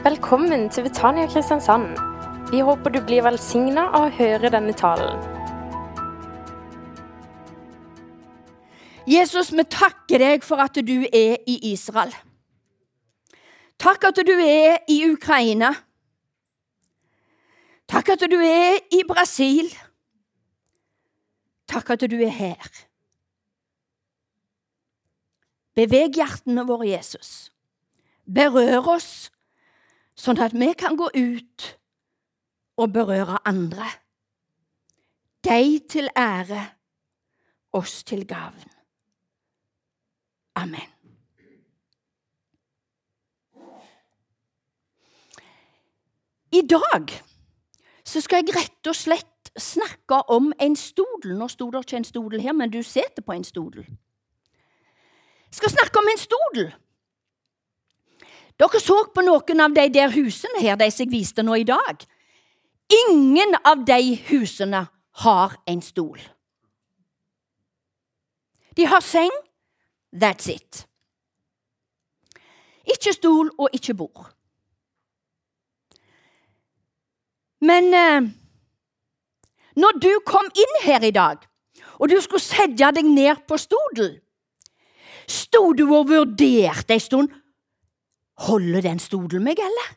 Velkommen til Betania Kristiansand. Vi håper du blir velsigna av å høre denne talen. Jesus, vi takker deg for at du er i Israel. Takk at du er i Ukraina. Takk at du er i Brasil. Takk at du er her. Beveg hjertene våre, Jesus. Berør oss, sånn at vi kan gå ut og berøre andre. Deg til ære, oss til gavn. Amen. I dag så skal jeg rett og slett snakke om en stodel. Nå sto det ikke en stodel her, men du sitter på en stodel. Jeg skal snakke om en stol. Dere så på noen av de der husene her, de jeg viste nå i dag. Ingen av de husene har en stol. De har seng. That's it. Ikke stol og ikke bord. Men eh, når du kom inn her i dag, og du skulle sette deg ned på stolen, sto du og vurderte en stund Holder den stolen meg, eller?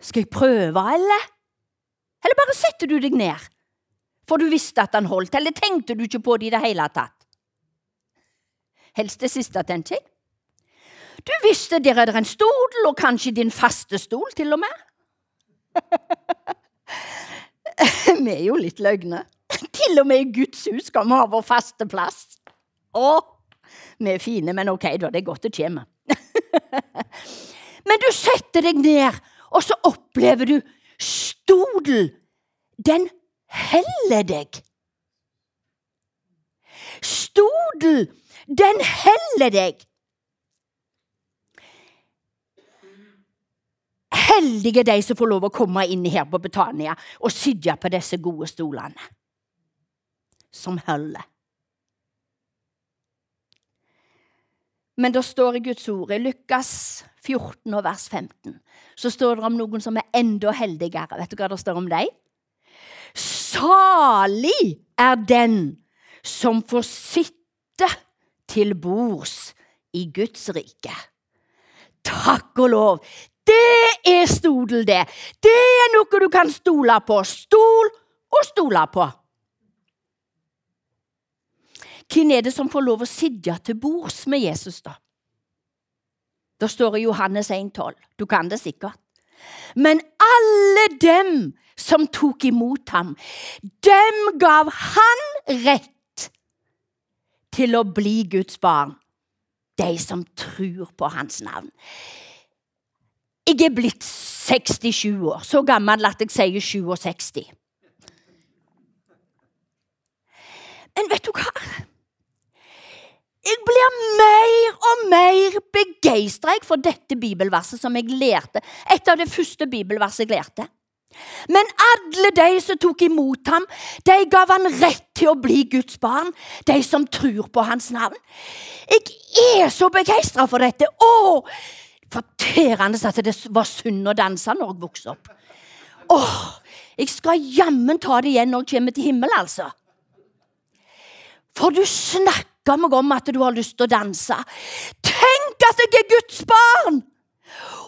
Skal jeg prøve, eller? Eller bare setter du deg ned, for du visste at den holdt, eller tenkte du ikke på det i det hele tatt? Helst det siste, tenkte jeg. Du visste der er det en stol, og kanskje din faste stol, til og med. vi er jo litt løgne. Til og med i Guds hus skal vi ha vår faste plass. Å, vi er fine, men ok, da, det er godt det kommer. men du setter deg ned, og så opplever du stolen. Den heller deg. Stolen, den heller deg. Heldige de som får lov å komme inn her på Betania og sitte på disse gode stolene. Som holder. Men det står i Guds ord, i Lukas 14 og vers 15, så står det om noen som er enda heldigere. Vet du hva det står om deg? Salig er den som får sitte til bords i Guds rike. Takk og lov! Det er stodel, det! Det er noe du kan stole på. Stol og stole på. Hvem er det som får lov å sitte til bords med Jesus, da? Da står i Johannes 1,12. Du kan det sikkert. Men alle dem som tok imot ham, dem gav han rett til å bli Guds barn. De som tror på hans navn. Jeg er blitt 67 år, så gammel at jeg sier 67. Men vet du hva? Jeg blir mer og mer begeistra for dette bibelverset som jeg lærte. Et av det første bibelverset jeg lærte. Men alle de som tok imot ham, de gav han rett til å bli Guds barn. De som tror på hans navn. Jeg er så begeistra for dette. Å, Forterende at det var synd å danse når jeg vokste opp. Åh, Jeg skal jammen ta det igjen når jeg kommer til himmelen, altså. For du snakker meg om at du har lyst til å danse. Tenk at jeg er Guds barn!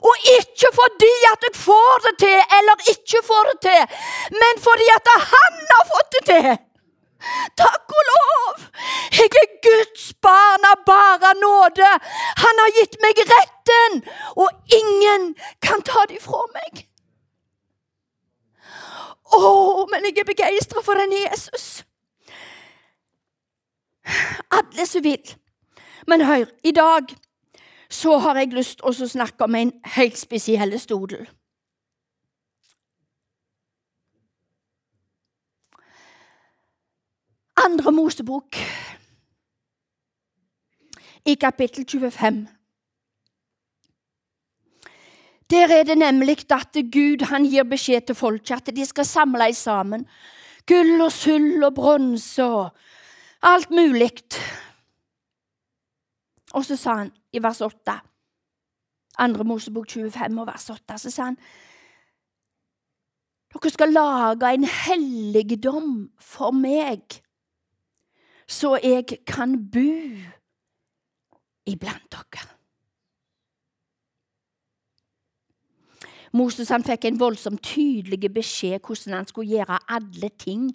Og ikke fordi at jeg får det til eller ikke får det til, men fordi at han har fått det til. Takk og lov! Jeg er Guds barn av bare nåde. Han har gitt meg retten, og ingen kan ta det fra meg. Å, men jeg er begeistra for den Jesus. Alle som vil. Men hør, i dag så har jeg lyst til å snakke om en helt spesiell stodel. Andre Mosebok, i kapittel 25. Der er det nemlig at Gud han gir beskjed til folket at de skal samle sammen. Gull og sølv og bronse og alt mulig. Og så sa han i vers 8 Andre Mosebok 25 og vers 8, så sa han dere skal lage en helligdom for meg, så jeg kan bo iblant dere. Moses han fikk en voldsomt tydelig beskjed hvordan han skulle gjøre alle ting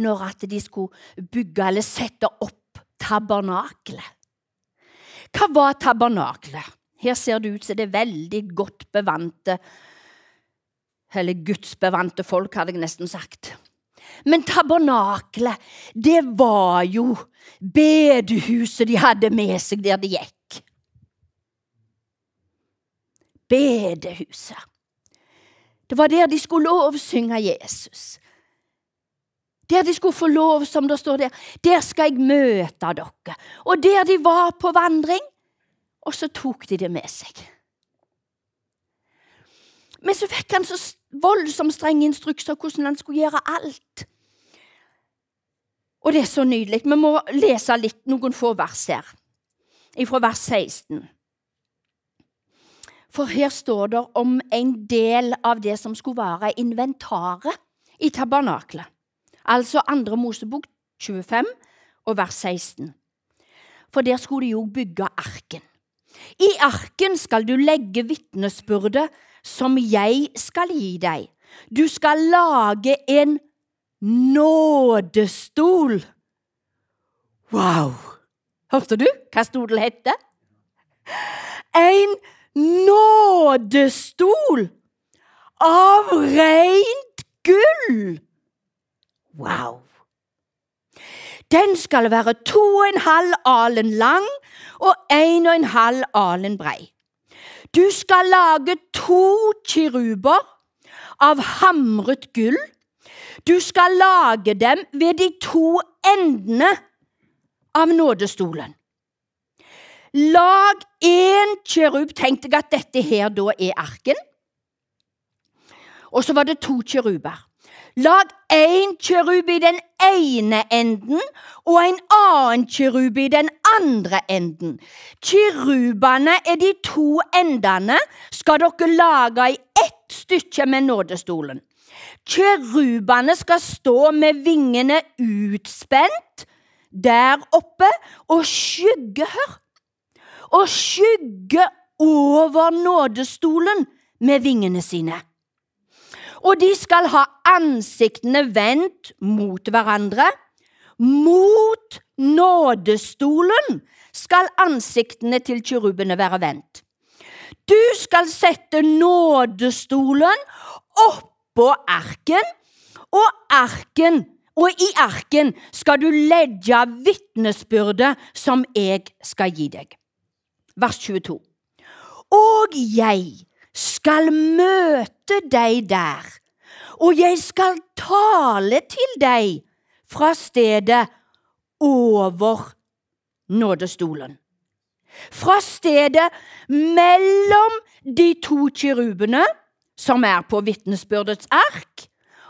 når at de skulle bygge eller sette opp tabernakelet. Hva var tabernakelet? Her ser det ut som det er veldig godt bevante Eller gudsbevante folk, hadde jeg nesten sagt. Men tabernakelet, det var jo bedehuset de hadde med seg der de gikk. Bedehuset. Det var der de skulle lovsynge Jesus. Der de skulle få lov, som det står der. Der skal jeg møte dere. Og der de var på vandring, og så tok de det med seg. Men så fikk han så voldsomt strenge instrukser hvordan han skulle gjøre alt. Og det er så nydelig. Vi må lese litt, noen få vers her, fra vers 16. For her står det om en del av det som skulle være inventaret i tabernaklet. Altså andre Mosebok 25 og vers 16. For der skulle de jo bygge arken. I arken skal du legge vitnesbyrdet som jeg skal gi deg. Du skal lage en nådestol. Wow! Hørte du hva stolen heter? En nådestol nådestol av rent gull. Wow! Den skal være to og en halv alen lang og en og en halv alen brei. Du skal lage to kiruber av hamret gull. Du skal lage dem ved de to endene av nådestolen. Lag én kjerub. Tenk deg at dette her da er arken. Og så var det to kjeruber. Lag én kjerub i den ene enden og en annen kjerub i den andre enden. Kjerubene er de to endene skal dere lage i ett stykke med nådestolen. Kjerubene skal stå med vingene utspent der oppe og skygge, hør, og skygge over nådestolen med vingene sine. Og de skal ha ansiktene vendt mot hverandre. Mot nådestolen skal ansiktene til kirubene være vendt. Du skal sette nådestolen oppå arken, og arken og i arken skal du legge vitnesbyrdet som jeg skal gi deg vers 22. Og jeg skal møte deg der, og jeg skal tale til deg fra stedet over nådestolen. Fra stedet mellom de to kirubene som er på vitnesbyrdets ark,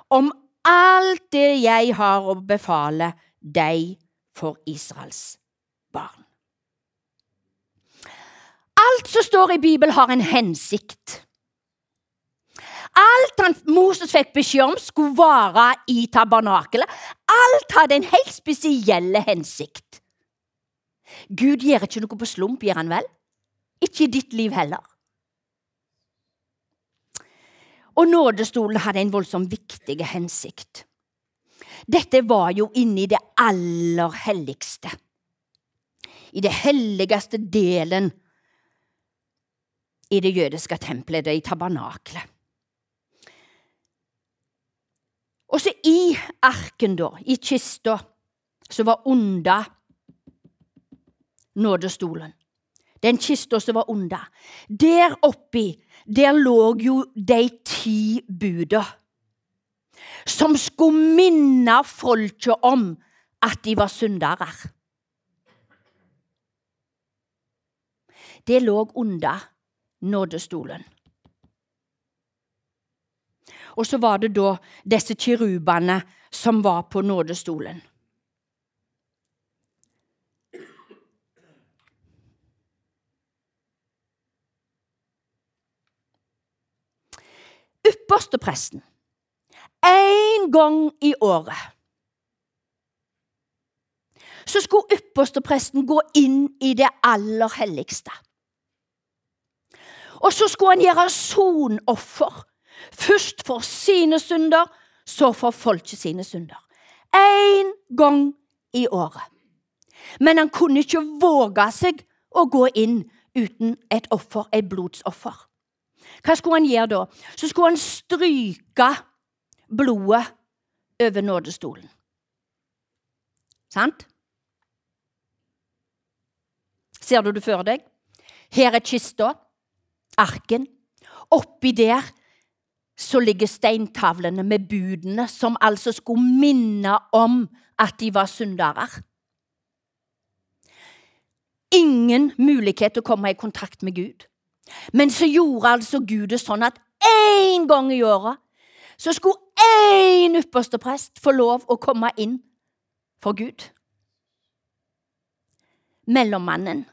om alt det jeg har å befale deg for Israels barn. Alt som står i Bibelen, har en hensikt. Alt han, Moses fikk beskjed om, skulle vare i tabernakelet. Alt hadde en helt spesiell hensikt. Gud gjør ikke noe på slump, gjør han vel? Ikke i ditt liv heller. Og nådestolen hadde en voldsomt viktig hensikt. Dette var jo inne i det aller helligste. I det helligste delen i det jødiske tempelet, det i tabernaklet. Og så i arken, da, i kista, som var under nådestolen. Den kista som var under. Der oppi, der lå jo de ti buda. Som skulle minne folket om at de var syndere. Det lå under nådestolen. Og så var det da disse kirubene som var på nådestolen. ypperste presten én gang i året så skulle ypperste presten gå inn i det aller helligste. Og så skulle han gjøre sonoffer. Først for sine synder, så for folket sine synder. Én gang i året. Men han kunne ikke våge seg å gå inn uten et offer, et blodsoffer. Hva skulle han gjøre da? Så skulle han stryke blodet over nådestolen. Sant? Ser du det for deg? Her er kista, arken. Oppi der så ligger steintavlene med budene, som altså skulle minne om at de var syndere. Ingen mulighet til å komme i kontakt med Gud. Men så gjorde altså Gud det sånn at én gang i året så skulle én ypperste prest få lov å komme inn for Gud. Mellommannen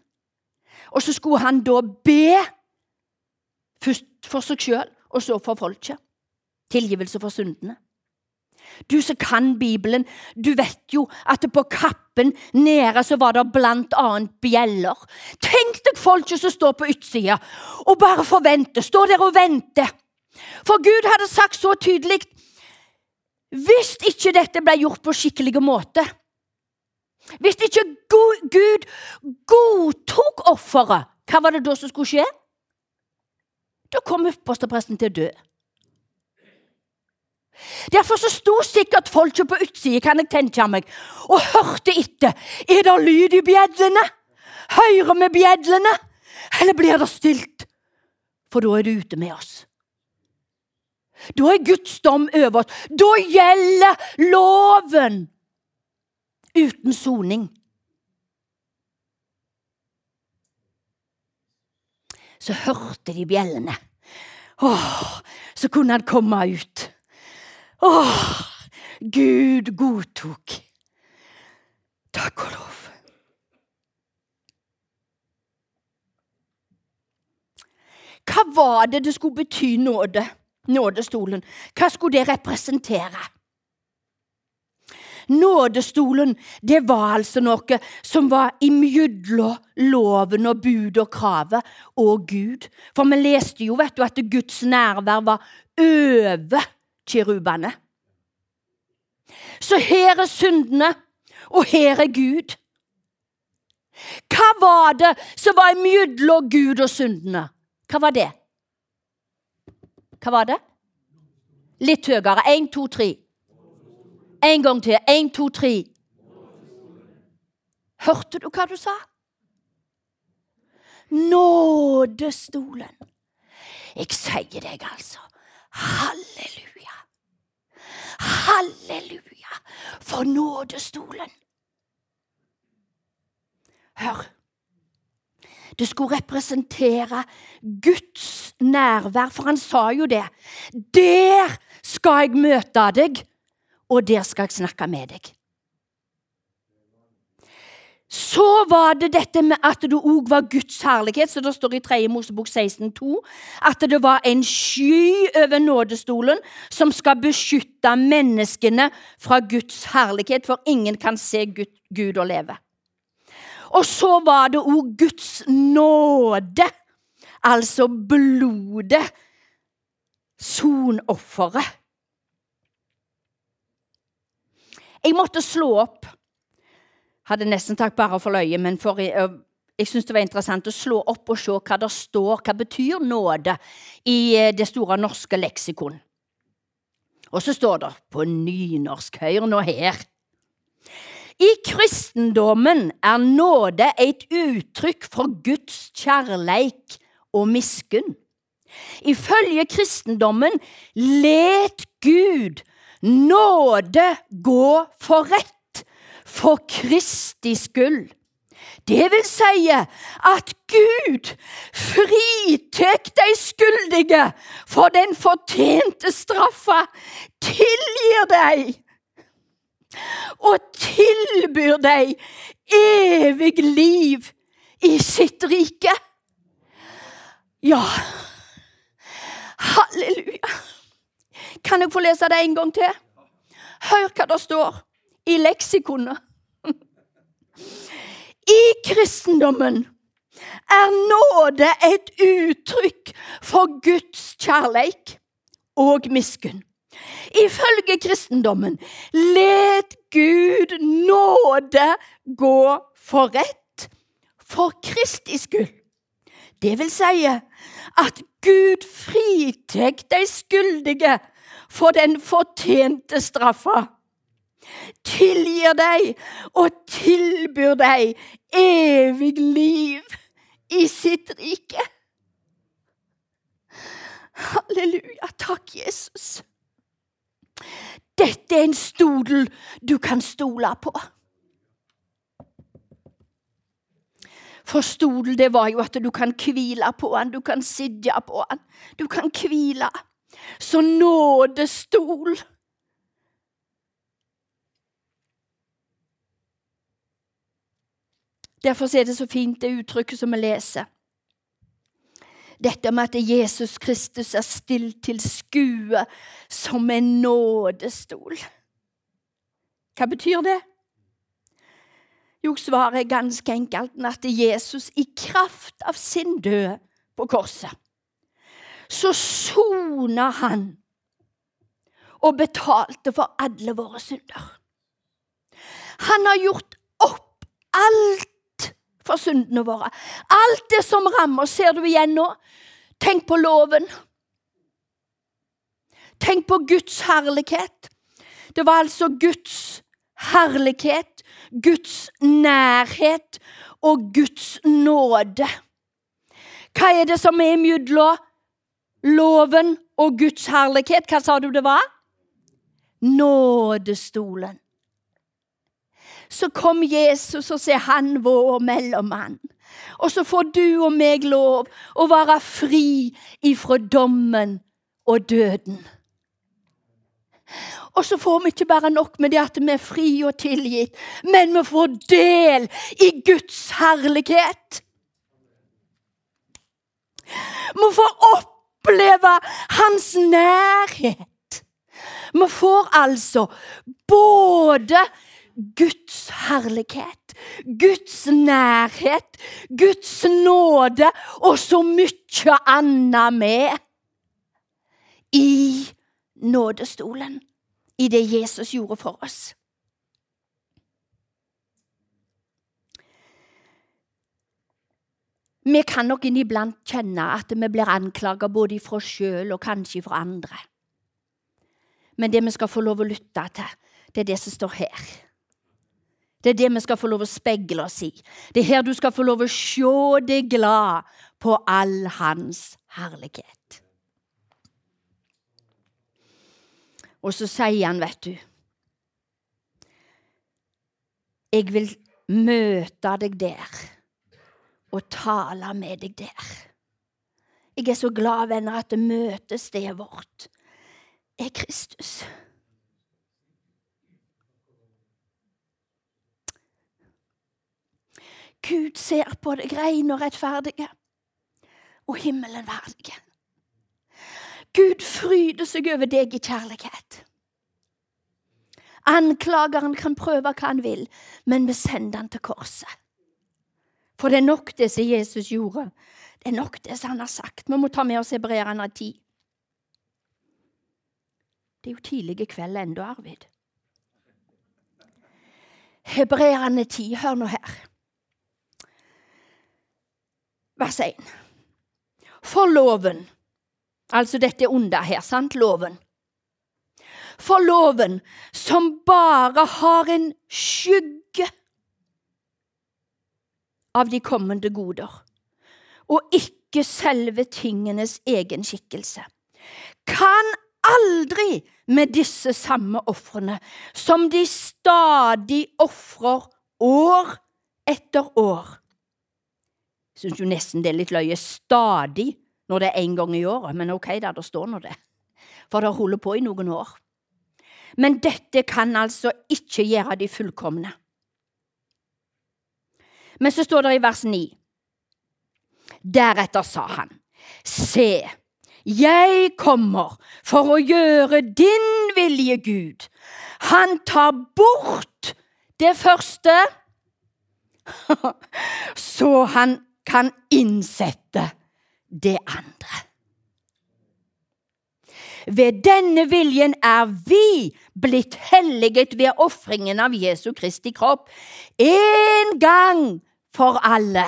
og så skulle han da be først for seg sjøl, og så for folket. Tilgivelse for syndene. Du som kan Bibelen, du vet jo at på kappen nede så var det blant annet bjeller. Tenk deg folket som står på utsida og bare forventer, står der og venter. For Gud hadde sagt så tydelig hvis ikke dette ble gjort på skikkelig måte, hvis ikke Gud godtok offeret, hva var det da som skulle skje? Da kom ypperstepresten til å dø. Derfor så sto sikkert folket på utsida kan jeg tenke meg, og hørte etter. Er det lyd i bjedlene? Hører vi bjedlene? Eller blir det stilt? For da er det ute med oss. Da er Guds dom over oss. Da gjelder loven uten soning. Så hørte de bjellene. Åh, så kunne han komme ut. Åh, Gud godtok. Takk og lov. Hva var det det skulle bety nåde? Nådestolen. Hva skulle det representere? Nådestolen det var altså noe som var imellom loven og bud og kravet og Gud. For vi leste jo vet du, at Guds nærvær var over kirubene. Så her er syndene, og her er Gud. Hva var det som var imellom Gud og syndene? Hva var det? Hva var det? Litt høyere. Én, to, tre. En gang til. En, to, tre. Hørte du hva du sa? Nådestolen. Jeg sier deg altså halleluja. Halleluja for nådestolen. Hør. Det skulle representere Guds nærvær, for han sa jo det. Der skal jeg møte deg og der skal jeg snakke med deg. Så var det dette med at det òg var Guds herlighet, så det står i 3. Mosebok 16,2 at det var en sky over nådestolen som skal beskytte menneskene fra Guds herlighet, for ingen kan se Gud, Gud og leve. Og så var det òg Guds nåde, altså blodet, sonofferet. Jeg måtte slå opp. Hadde nesten takk bare for løye, men for, jeg, jeg syns det var interessant å slå opp og se hva det står, hva betyr nåde, i det store norske leksikon. Og så står det på nynorsk, hør nå her. I kristendommen er nåde et uttrykk for Guds kjærleik og miskunn. Ifølge kristendommen let Gud nåde gå for rett for Kristi skyld. Det vil si at Gud fritek de skyldige for den fortjente straffa, tilgir dem og tilbyr dem evig liv i sitt rike. Ja, halleluja. Kan jeg få lese det en gang til? Hør hva det står i leksikonet. I kristendommen er nåde et uttrykk for Guds kjærleik og miskunn. Ifølge kristendommen let Gud nåde gå for rett for Kristi skyld. Det vil si at Gud fritek de skyldige for den fortjente straffa. Tilgir deg og tilbyr deg evig liv i sitt rike. Halleluja. Takk, Jesus. Dette er en stodel du kan stole på. For stodel, det var jo at du kan hvile på den, du kan sitte på den. Du kan hvile. Så nådestol. Derfor er det så fint, det uttrykket som vi leser. Dette med at Jesus Kristus er stilt til skue som en nådestol. Hva betyr det? Jo, svaret er ganske enkelt at Jesus i kraft av sin død på korset, så sona han og betalte for alle våre synder. Han har gjort opp alt for syndene våre. Alt det som rammer, ser du igjen nå. Tenk på loven. Tenk på Guds herlighet. Det var altså Guds herlighet, Guds nærhet og Guds nåde. Hva er det som er mellom loven og Guds herlighet? Hva sa du det var? Nådestolen. Så kom Jesus, og så er han vår mellommann. Og så får du og meg lov å være fri ifra dommen og døden. Og så får vi ikke bare nok med det at vi er fri og tilgitt, men vi får del i Guds herlighet. Vi får oppleve Hans nærhet. Vi får altså både Guds herlighet, Guds nærhet, Guds nåde og så mye annet med i nådestolen, i det Jesus gjorde for oss. Vi kan nok inniblant kjenne at vi blir anklaga både fra oss sjøl og kanskje fra andre. Men det vi skal få lov å lytte til, det er det som står her. Det er det vi skal få lov å speile oss i. Det er her du skal få lov å se deg glad på all hans herlighet. Og så sier han, vet du Jeg vil møte deg der og tale med deg der. Jeg er så glad, venner, at møtestedet vårt er Kristus. Gud ser på deg rein og rettferdige og himmelen verdige. Gud fryder seg over deg i kjærlighet. Anklageren kan prøve hva han vil, men vi sender han til korset. For det er nok det som Jesus gjorde. Det er nok det som han har sagt. Vi må ta med oss hebreerne tid. Det er jo tidlig kveld ennå, Arvid. Hebreerne ti, hør nå her. Vers 1. For loven Altså dette onde her, sant? Loven. For loven, som bare har en skygge av de kommende goder, og ikke selve tingenes egen skikkelse, kan aldri med disse samme ofrene, som de stadig ofrer år etter år, Jeg syns jo nesten det er litt løye stadig når det er én gang i året, men ok, da, det står nå det. For det holder på i noen år. Men dette kan altså ikke gjøre de fullkomne. Men så står det i vers 9. Deretter sa han, se, Jeg kommer for å gjøre din vilje, Gud. Han tar bort det første, så han kan innsette det andre. Ved denne viljen er vi blitt helliget ved ofringen av Jesu Kristi kropp en gang for alle.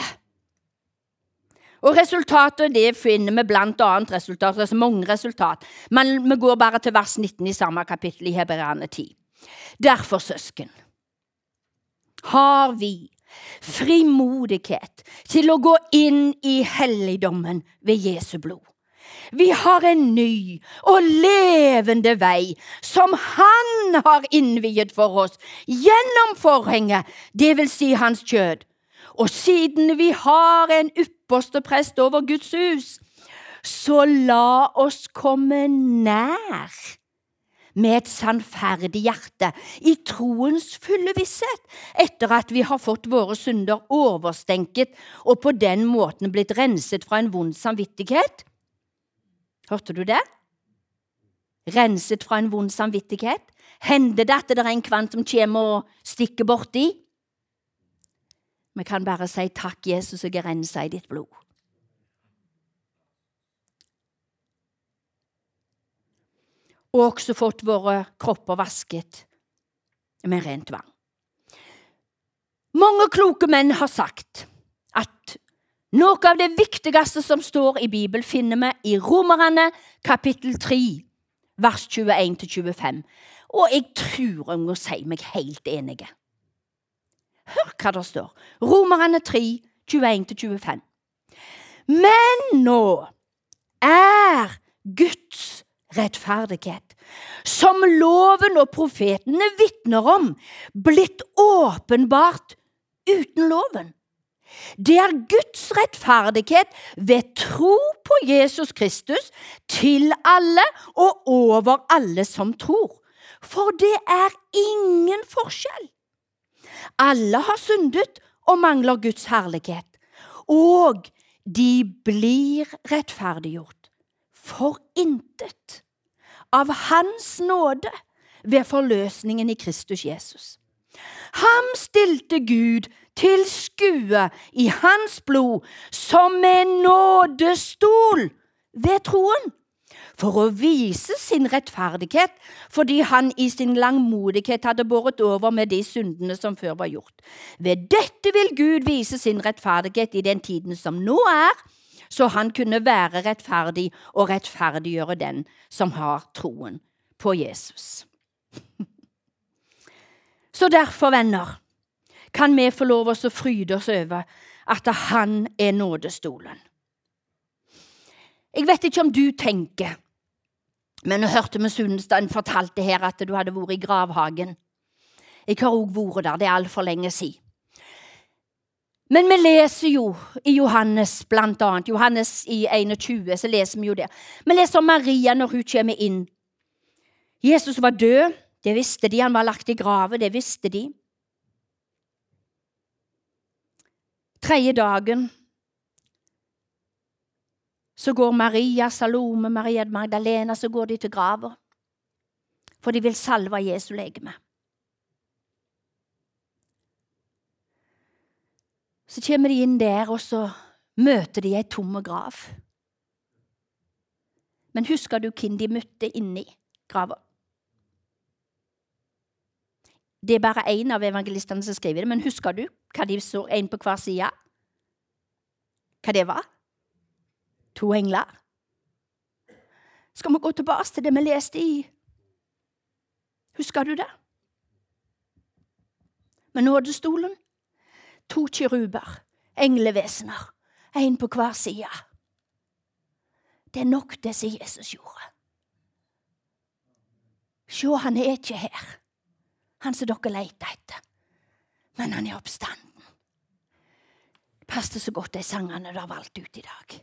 Og Resultatet det finner vi blant annet resultat, det er mange resultat, men vi går bare til vers 19 i samme kapittel i Hebreane 10. Derfor, søsken, har vi frimodighet til å gå inn i helligdommen ved Jesu blod. Vi har en ny og levende vei som Han har innviet for oss gjennom forhenget, det vil si Hans kjød. Og siden vi har en ypperste prest over Guds hus, så la oss komme nær med et sannferdig hjerte, i troens fulle visshet, etter at vi har fått våre synder overstenket og på den måten blitt renset fra en vond samvittighet. Hørte du det? Renset fra en vond samvittighet? Hender det at det er en kvant som kommer og stikker borti? Vi kan bare si takk, Jesus, jeg er rensa i ditt blod. Og også fått våre kropper vasket med rent vann. Mange kloke menn har sagt at noe av det viktigste som står i Bibelen, finner vi i Romerne kapittel 3, vers 21-25. Og jeg tror jeg må si meg helt enig. Hør hva det står. Romerne 3, 21-25. Men nå er Guds rettferdighet, som loven og profetene vitner om, blitt åpenbart uten loven. Det er Guds rettferdighet ved tro på Jesus Kristus til alle og over alle som tror. For det er ingen forskjell. Alle har syndet og mangler Guds herlighet, og de blir rettferdiggjort for intet av Hans nåde ved forløsningen i Kristus Jesus. Ham stilte Gud til skue i hans blod som en nådestol ved troen, for å vise sin rettferdighet, fordi han i sin langmodighet hadde båret over med de syndene som før var gjort. Ved dette vil Gud vise sin rettferdighet i den tiden som nå er, så han kunne være rettferdig og rettferdiggjøre den som har troen på Jesus. Så derfor, venner, kan vi få lov oss å fryde oss over at han er nådestolen. Jeg vet ikke om du tenker, men jeg hørte vi Sunnestein fortalte her at du hadde vært i gravhagen. Jeg har òg vært der, det er altfor lenge siden. Men vi leser jo i Johannes, blant annet, Johannes i 21, så leser vi jo det. Vi leser om Maria når hun kommer inn. Jesus var død, det visste de. Han var lagt i grave, det visste de. Tredje dagen så går Maria, Salome, Maria Magdalena så går de til grava. For de vil salve Jesu legeme. Så kommer de inn der, og så møter de ei tom grav. Men husker du hvem de møtte inni grava? Det er bare én av evangelistene som skriver det, men husker du hva de så én på hver side? Hva det var? To engler. Skal vi gå tilbake til det vi leste i Husker du det? Med nådestolen. To kiruber, englevesener, én på hver side. Det er nok det som Jesus gjorde. Sjå, han er ikke her han som dere leter etter. Men han er oppstanden. Det passet så godt, de sangene du har valgt ut i dag.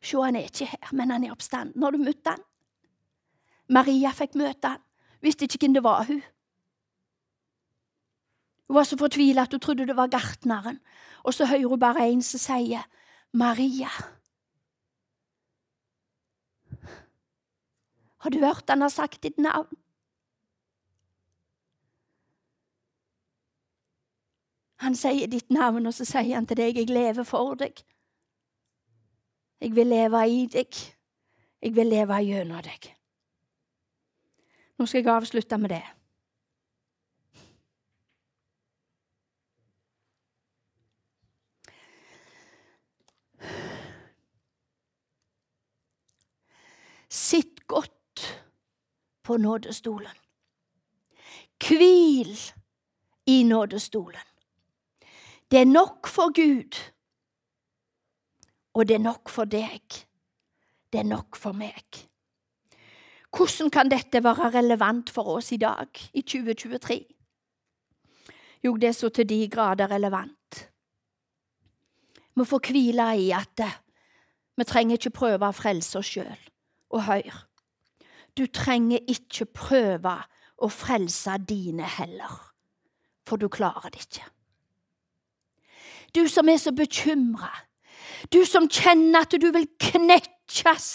Se, han er ikke her, men han er oppstanden. Har du møtt han? Maria fikk møte han. Visste ikke hvem det var, hun. Hun var så fortvila at hun trodde det var gartneren. Og så hører hun bare en som sier Maria. Har du hørt han har sagt ditt navn? Han sier ditt navn, og så sier han til deg, 'Jeg lever for deg'. Jeg vil leve i deg. Jeg vil leve gjennom deg. Nå skal jeg avslutte med det. Sitt godt på nådestolen. Hvil i nådestolen. Det er nok for Gud, og det er nok for deg. Det er nok for meg. Hvordan kan dette være relevant for oss i dag, i 2023? Jo, det er så til de grader relevant. Vi får hvile i at vi trenger ikke prøve å frelse oss sjøl. Og hør, du trenger ikke prøve å frelse dine heller, for du klarer det ikke. Du som er så bekymra, du som kjenner at du vil knekkes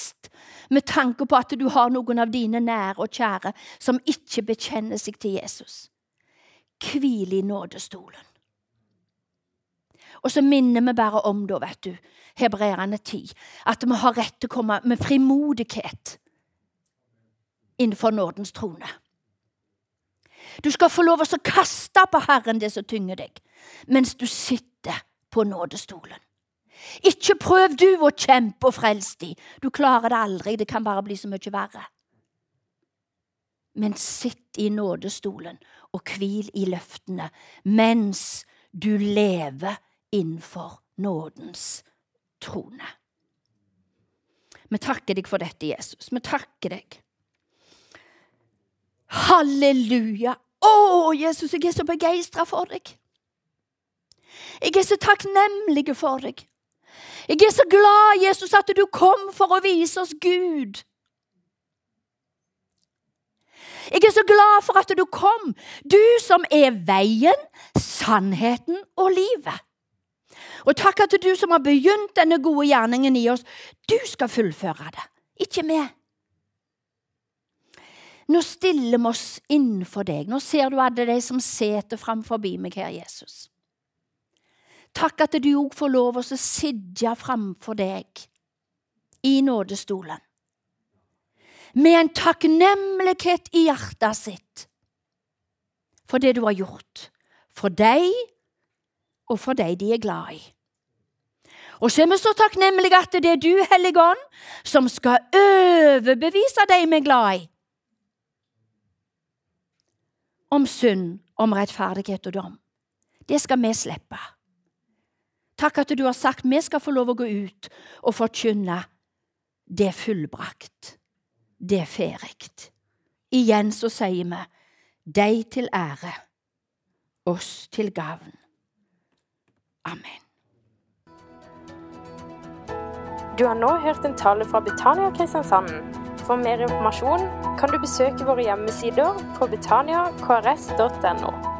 med tanke på at du har noen av dine nære og kjære som ikke bekjenner seg til Jesus. Hvil i nådestolen. Og så minner vi bare om, da, vet du, hebreerne 10, at vi har rett til å komme med frimodighet innenfor nådens trone. Du skal få lov å kaste på Herren det som tynger deg, mens du sitter på nådestolen. Ikke prøv du å kjempe og frelse dem. Du klarer det aldri. Det kan bare bli så mye verre. Men sitt i nådestolen og hvil i løftene mens du lever innenfor nådens trone. Vi takker deg for dette, Jesus. Vi takker deg. Halleluja! Å, Jesus, jeg er så begeistra for deg. Jeg er så takknemlig for deg. Jeg er så glad, Jesus, at du kom for å vise oss Gud. Jeg er så glad for at du kom, du som er veien, sannheten og livet. Og takk at du som har begynt denne gode gjerningen i oss, du skal fullføre det, ikke vi. Nå stiller vi oss innenfor deg. Nå ser du alle de som sitter framfor meg her, Jesus. Takk at du òg får lov å sitte framfor deg i nådestolen. Med en takknemlighet i hjertet sitt for det du har gjort. For deg og for de de er glad i. Og så er vi så takknemlige at det er du, Hellige Ånd, som skal overbevise de vi er glad i, om synd, om rettferdighet og dom. Det skal vi slippe. Takk at du har sagt vi skal få lov å gå ut og forkynne det er fullbrakt, det er ferdig. Igjen så sier vi deg til ære, oss til gavn. Amen. Du har nå hørt en tale fra Betania Kristiansand. For mer informasjon kan du besøke våre hjemmesider på betaniakrs.no.